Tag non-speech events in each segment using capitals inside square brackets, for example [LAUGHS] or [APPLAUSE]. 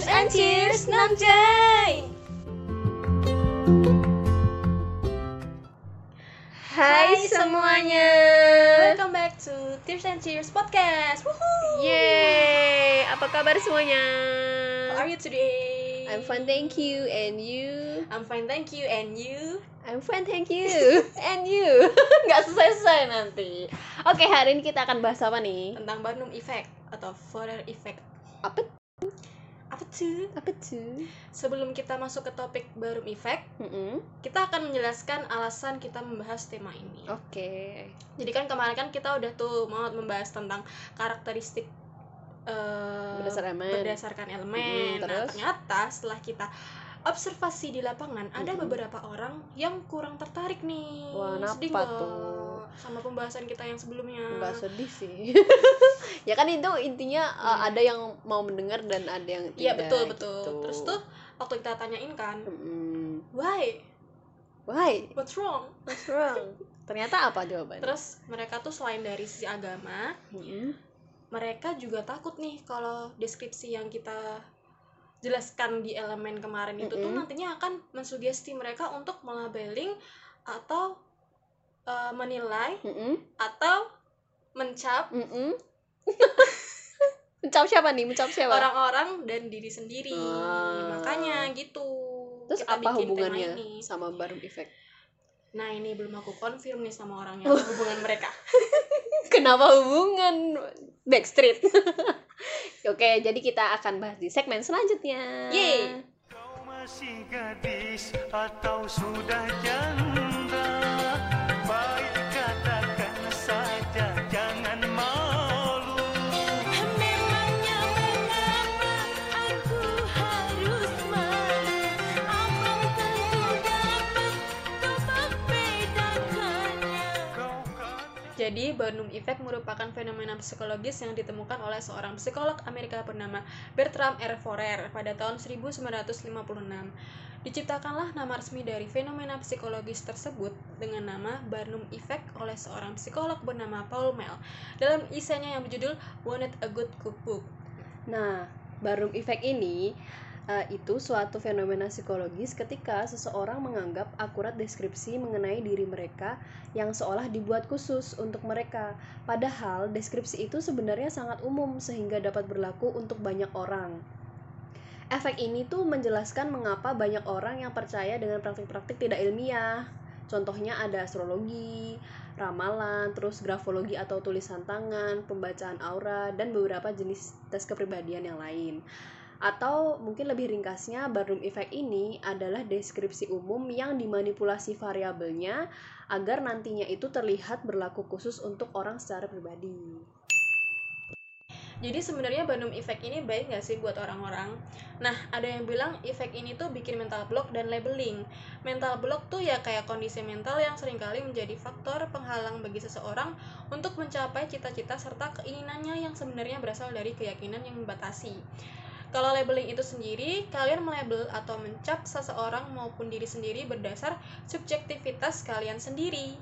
Tips and Cheers Namjay Hai semuanya Welcome back to Tips and Cheers Podcast Woohoo! Yeay Apa kabar semuanya? How are you today? I'm fine thank you And you? I'm fine thank you And you? I'm fine thank you [LAUGHS] And you? [LAUGHS] Gak selesai nanti Oke hari ini kita akan bahas apa nih? Tentang Barnum Effect Atau Forer Effect Apa? Tuh? Apa tuh? Sebelum kita masuk ke topik Barnum Effect Mm-mm. Kita akan menjelaskan alasan kita membahas tema ini Oke Jadi kan kemarin kan kita udah tuh mau membahas tentang karakteristik eh, Berdasar elemen. berdasarkan elemen. Nah, terus? ternyata setelah kita observasi di lapangan ada Mm-mm. beberapa orang yang kurang tertarik nih. Wah, Sedih tuh? Sama pembahasan kita yang sebelumnya. Nggak sedih sih [LAUGHS] Ya kan itu intinya uh, Hmm. ada yang mau mendengar dan ada yang tidak Iya betul betul. gitu. Terus tuh waktu kita tanyain kan, Mm-mm. why? Why? What's wrong? What's wrong? Ternyata apa jawabannya? Terus mereka tuh selain dari sisi agama, Mm-mm. mereka juga takut nih kalau deskripsi yang kita jelaskan di elemen kemarin itu tuh Mm-mm. nantinya akan mensugesti mereka untuk melabeling atau uh, menilai Mm-mm. atau mencap Mm-mm. [LAUGHS] Mencap siapa nih? Mencap siapa? orang-orang dan diri sendiri. Ah. Makanya gitu. Terus kita apa bikin tema hubungannya ini. sama Barum Effect? Nah, ini belum aku konfirm nih sama orangnya Oh. hubungan mereka. [LAUGHS] Kenapa hubungan Backstreet? [LAUGHS] Oke, jadi kita akan bahas di segmen selanjutnya. Yeay. Kau masih gadis atau sudah janda Jadi, Barnum Effect merupakan fenomena psikologis yang ditemukan oleh seorang psikolog Amerika bernama Bertram R. Forer pada tahun 1956. Diciptakanlah nama resmi dari fenomena psikologis tersebut dengan nama Barnum Effect oleh seorang psikolog bernama Paul Mel dalam esainya yang berjudul Wanted a Good Cookbook. Nah, Barum Effect ini eh, itu suatu fenomena psikologis ketika seseorang menganggap akurat deskripsi mengenai diri mereka yang seolah dibuat khusus untuk mereka. Padahal deskripsi itu sebenarnya sangat umum sehingga dapat berlaku untuk banyak orang. Efek ini tuh menjelaskan mengapa banyak orang yang percaya dengan praktik-praktik tidak ilmiah. Contohnya ada astrologi, ramalan, terus grafologi atau tulisan tangan, pembacaan aura, dan beberapa jenis tes kepribadian yang lain. Atau mungkin lebih ringkasnya, Barnum Effect ini adalah deskripsi umum yang dimanipulasi variabelnya agar nantinya itu terlihat berlaku khusus untuk orang secara pribadi. Jadi sebenarnya Barnum Effect ini baik nggak sih buat orang-orang? Nah, ada yang bilang efek ini tuh bikin mental block dan labeling. Mental block tuh ya kayak kondisi mental yang sering kali menjadi faktor penghalang bagi seseorang untuk mencapai cita-cita serta keinginannya yang sebenarnya berasal dari keyakinan yang membatasi. Kalau labeling itu sendiri, kalian melabel atau mencap seseorang maupun diri sendiri berdasar subjektivitas kalian sendiri.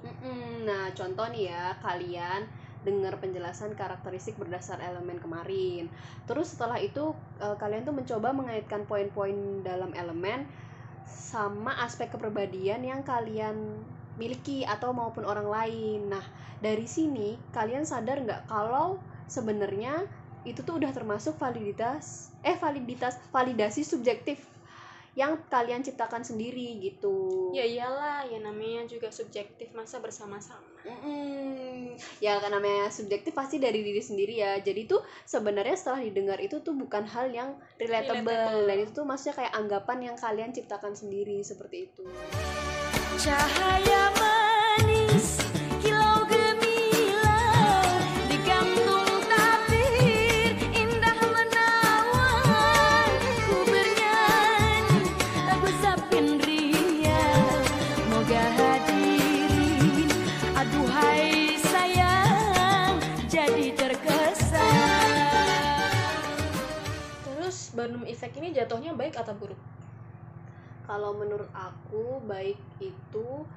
Nah, contoh nih ya, kalian dengar penjelasan karakteristik berdasar elemen kemarin. Terus setelah itu eh, kalian tuh mencoba mengaitkan poin-poin dalam elemen sama aspek kepribadian yang kalian miliki atau maupun orang lain. Nah, dari sini kalian sadar nggak kalau sebenarnya itu tuh udah termasuk validitas eh validitas validasi subjektif yang kalian ciptakan sendiri gitu. Ya iyalah, ya namanya juga subjektif masa bersama-sama. Mm-mm. Ya kan namanya subjektif pasti dari diri sendiri ya. Jadi tuh sebenarnya setelah didengar itu tuh bukan hal yang relatable, Relatable. dan itu tuh maksudnya kayak anggapan yang kalian ciptakan sendiri seperti itu. Cahaya manis Barnum Effect ini jatuhnya baik atau buruk? Kalau menurut aku baik itu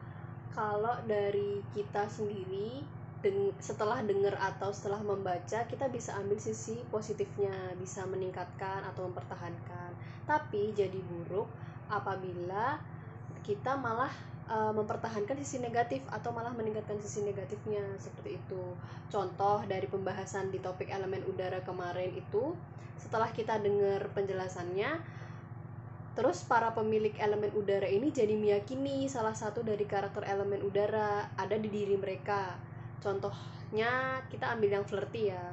kalau dari kita sendiri deng- setelah dengar atau setelah membaca kita bisa ambil sisi positifnya bisa meningkatkan atau mempertahankan tapi jadi buruk apabila kita malah eh, mempertahankan sisi negatif atau malah meningkatkan sisi negatifnya seperti itu. Contoh dari pembahasan di topik elemen udara kemarin itu setelah kita dengar penjelasannya terus para pemilik elemen udara ini jadi meyakini salah satu dari karakter elemen udara ada di diri mereka. Contohnya kita ambil yang flirty ya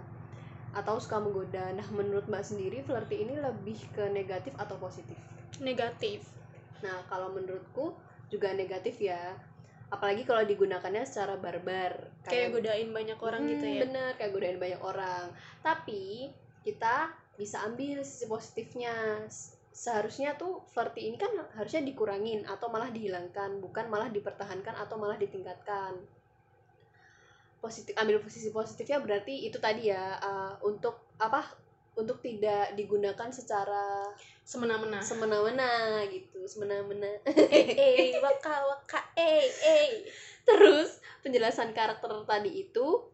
atau suka menggoda. Nah menurut mbak sendiri flirty ini lebih ke negatif atau positif? Negatif nah kalau menurutku juga negatif ya. Apalagi kalau digunakannya secara barbar kayak godain banyak orang gitu Hmm, ya? bener kayak godain banyak orang. Tapi kita bisa ambil sisi positifnya. Seharusnya tuh flirty ini kan harusnya dikurangin atau malah dihilangkan bukan malah dipertahankan atau malah ditingkatkan. Positif ambil posisi positifnya berarti itu tadi ya uh, untuk apa untuk tidak digunakan secara semena-mena semena-mena gitu semena-mena eh eh [LAUGHS] waka waka eh eh Terus penjelasan karakter tadi itu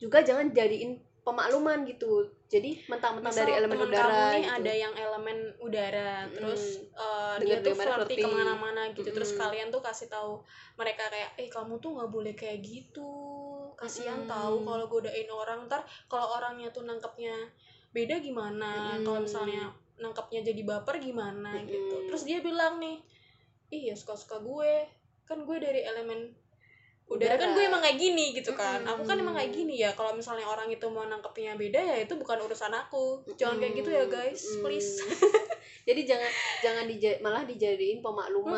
juga jangan jadiin pemakluman gitu. Jadi mentang-mentang dari elemen temen udara kamu nih gitu. ada yang elemen udara Mm-mm. terus Dengar dia tuh flirty ke mana-mana gitu terus Mm-mm. kalian tuh kasih tahu mereka kayak eh kamu tuh nggak boleh kayak gitu kasihan Mm-mm. tahu kalau godain orang ntar kalau orangnya tuh nangkepnya beda gimana Mm-mm. kalau misalnya nangkepnya jadi baper gimana gitu Mm-mm. terus dia bilang nih iya suka-suka gue kan gue dari elemen udara kan gue emang kayak gini gitu kan Mm-mm. aku kan emang kayak gini ya kalau misalnya orang itu mau nangkepnya beda ya itu bukan urusan aku jangan kayak gitu ya guys Mm-mm. please [LAUGHS] Jadi jangan jangan dija- malah dijadiin pemakluman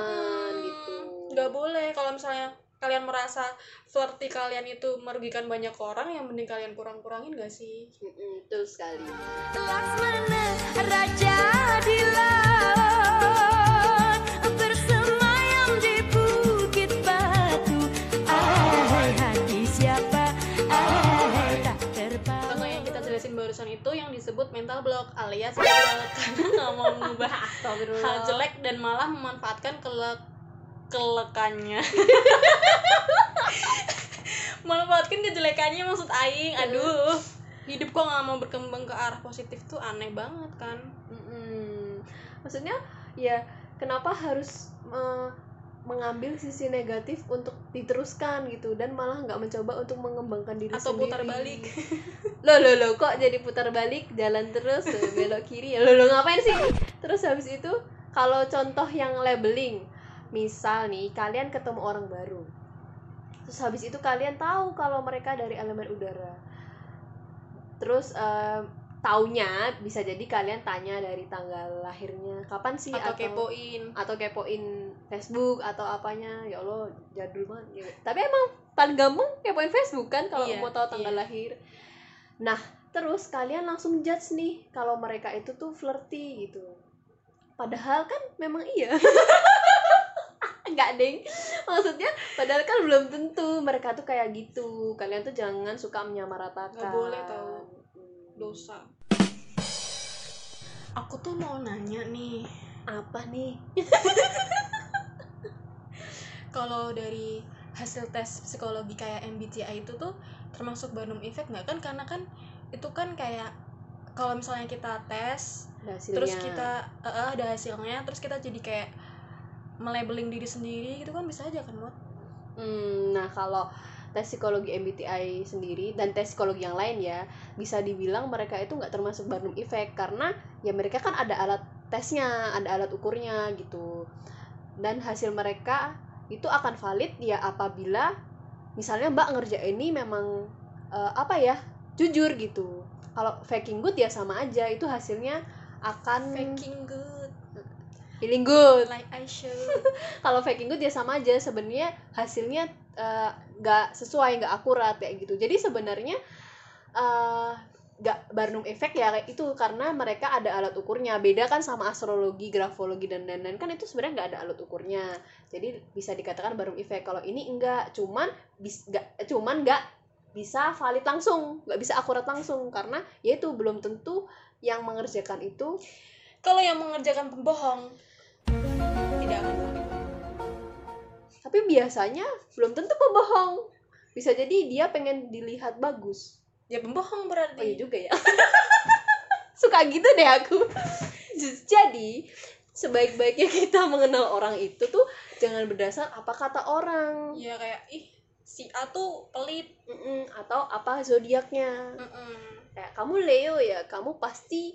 Mm-mm. gitu. nggak boleh kalau misalnya kalian merasa flirty kalian itu merugikan banyak orang yang mending kalian kurang-kurangin gak sih? Mm-mm, betul sekali. Laksmana Raja di laut Bersemayam di bukit batu. Ahai hati siapa? Ahai tak terbawa Contoh yang kita jelasin barusan itu yang disebut mental block alias [LAUGHS] karena nggak mau mengubah [LAUGHS] hal jelek dan malah memanfaatkan kelek kelekannya. [LAUGHS] Manfaatkan kejelekannya maksud aing. Aduh. Hidup kok nggak mau berkembang ke arah positif tuh aneh banget kan. Mm-mm. Maksudnya ya kenapa harus eh, mengambil sisi negatif untuk diteruskan gitu dan malah nggak mencoba untuk mengembangkan diri atau sendiri. putar balik. [LAUGHS] Loh loh loh kok jadi putar balik? Jalan terus belok kiri. Ya loh loh ngapain sih? Terus habis itu kalau contoh yang labeling misal nih kalian ketemu orang baru. Terus habis itu kalian tahu kalau mereka dari elemen udara. Terus eh, taunya bisa jadi kalian tanya dari tanggal lahirnya. Kapan sih atau kepoin. atau kepoin Facebook atau apanya. Ya Allah jadul banget. Ya. tapi emang paling gampang kepoin Facebook kan kalau Iya, mau tahu tanggal iya. lahir. Nah terus kalian langsung judge nih kalau mereka itu tuh flirty gitu. Padahal kan memang iya [LAUGHS] enggak deng maksudnya padahal kan belum tentu mereka tuh kayak gitu. Kalian tuh jangan suka menyamaratakan. Nggak boleh tahu. Hmm. dosa. Aku tuh mau nanya nih. Apa nih? [LAUGHS] Kalau dari hasil tes psikologi kayak MBTI itu tuh termasuk Barnum effect nggak? Kan karena kan itu kan kayak kalau misalnya kita tes terus kita eh, ada hasilnya terus kita jadi kayak melabeling diri sendiri gitu kan bisa aja kan Mot? Hmm, nah kalau tes psikologi MBTI sendiri dan tes psikologi yang lain ya bisa dibilang mereka itu nggak termasuk Barnum effect karena ya mereka kan ada alat tesnya ada alat ukurnya gitu. Dan hasil mereka itu akan valid ya apabila misalnya Mbak ngerjain ini memang eh, apa ya jujur gitu. Kalau faking good ya sama aja itu hasilnya akan faking good feeling good. Like I should [LAUGHS] kalau faking good ya sama aja. Sebenarnya hasilnya eh, nggak sesuai nggak akurat kayak gitu. Jadi sebenarnya eh, nggak Barnum effect ya kayak itu. Karena mereka ada alat ukurnya. Beda kan sama astrologi grafologi dan lain-lain. Kan itu sebenarnya nggak ada alat ukurnya. Jadi bisa dikatakan Barnum effect. Kalau ini enggak cuman bis nggak cuman nggak bisa valid langsung. Nggak bisa akurat langsung. Karena ya itu belum tentu yang mengerjakan itu kalau yang mengerjakan pembohong tidak. Akan tapi biasanya belum tentu pembohong. Bisa jadi dia pengen dilihat bagus. Ya pembohong oh berarti iya juga ya. [LAUGHS] Suka gitu deh aku. Jadi sebaik-baiknya kita mengenal orang itu tuh jangan berdasar apa kata orang. Ya kayak ih si A tuh pelit. Mm-mm, atau apa zodiaknya. Kayak kamu Leo ya kamu pasti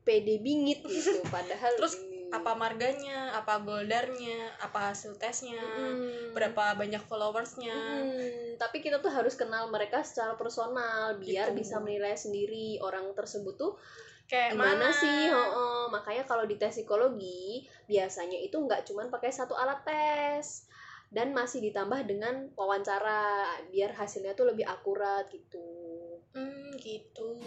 pede bingit gitu padahal Terus apa marganya apa goldarnya apa hasil tesnya Mm-mm. berapa banyak followersnya Mm, tapi kita tuh harus kenal mereka secara personal biar Gitu. bisa menilai sendiri orang tersebut tuh kayak gimana sih Heeh. makanya kalau di tes psikologi biasanya itu nggak cuman pakai satu alat tes dan masih ditambah dengan wawancara biar hasilnya tuh lebih akurat gitu hmm gitu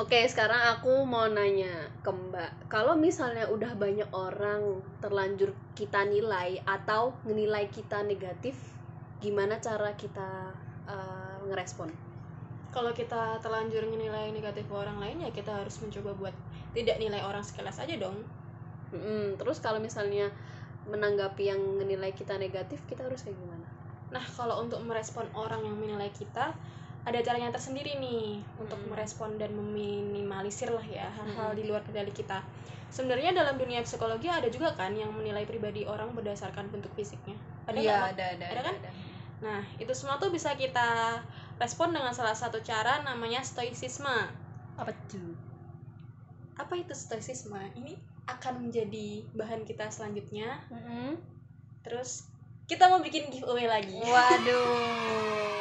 Oke, sekarang aku mau nanya ke Mbak. Kalau misalnya udah banyak orang terlanjur kita nilai atau ngenilai kita negatif, gimana cara kita eh, ngerespon? kalau kita terlanjur menilai negatif orang lain ya kita harus mencoba buat tidak nilai orang sekelas aja dong Mm-mm, terus kalau misalnya menanggapi yang ngenilai kita negatif, kita harus kayak gimana? nah kalau untuk merespon orang yang menilai kita ada caranya tersendiri nih untuk Hmm. merespon dan meminimalisir lah ya hal-hal Hmm. di luar kendali kita sebenarnya dalam dunia psikologi ada juga kan yang menilai pribadi orang berdasarkan bentuk fisiknya ada Mak? ada, ada, Ada kan? nah itu semua tuh bisa kita respon dengan salah satu cara namanya stoicisme Apa tuh? apa itu stoicisme ini akan menjadi bahan kita selanjutnya terus kita mau bikin giveaway lagi Waduh. [LAUGHS]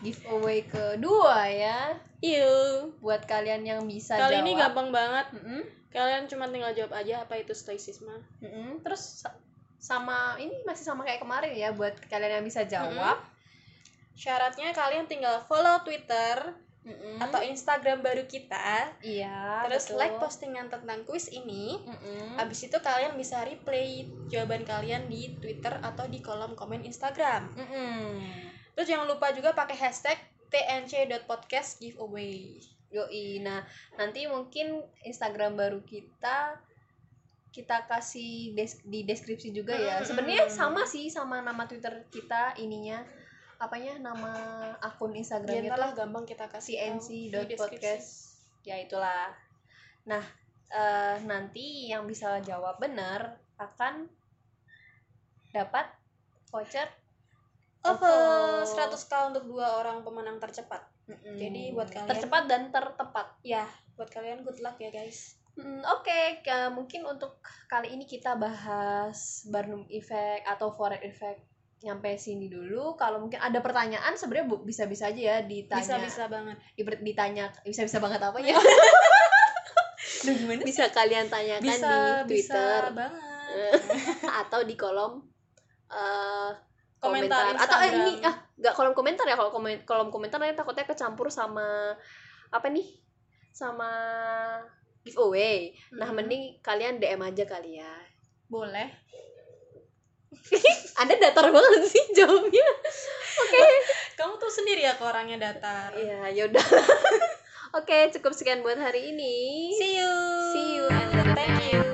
Giveaway kedua ya Yuk. buat kalian yang bisa kali jawab. ini gampang banget Mm-mm, kalian cuma tinggal jawab aja apa itu stoicisme mm-mm. Terus sa- sama ini masih sama kayak kemarin ya buat kalian yang bisa jawab. syaratnya kalian tinggal follow twitter Mm-mm. atau instagram baru kita iya. terus betul. like postingan tentang kuis ini Mm-mm. Habis itu kalian bisa replay jawaban kalian di Twitter atau di kolom komen Instagram. Mm-mm. Terus jangan lupa juga pakai hashtag tnc.podcast giveaway. Yoi. Nah, nanti mungkin Instagram baru kita kita kasih des- di deskripsi juga ya. Hmm. Sebenarnya sama sih sama nama Twitter kita ininya. Apanya nama akun Ya Instagramnya ntar lah gampang kita kasih cnc.podcast. Ya itulah. Nah, eh, nanti yang bisa jawab benar akan dapat voucher OVO. 100k untuk dua orang pemenang tercepat. Mm-mm. Jadi buat kalian- tercepat dan tertepat. Ya, buat kalian good luck ya guys. Hmm, Oke, ke- mungkin untuk kali ini kita bahas Barnum Effect atau Forex Effect nyampe sini dulu. Kalau mungkin ada pertanyaan sebenarnya bisa-bisa aja ya ditanya. Bisa-bisa banget. Diber- ditanya bisa-bisa banget apa ya? [LAUGHS] Duh, gimana bisa kalian tanyakan Bisa, di bisa Twitter banget. [LAUGHS] atau di kolom eh, Komentar atau eh, ini ah nggak kolom komentar ya kalau komen kolom komentar nanti takutnya kecampur sama apa nih sama giveaway. Nah, Mhm. mending kalian DM aja kali ya. Boleh. [LAUGHS] Anda datar banget sih jawabnya. Kamu tuh sendiri ya ke orangnya datar. Iya, yaudah. [LAUGHS] Oke, cukup sekian buat hari ini. See you. See you and Thank you.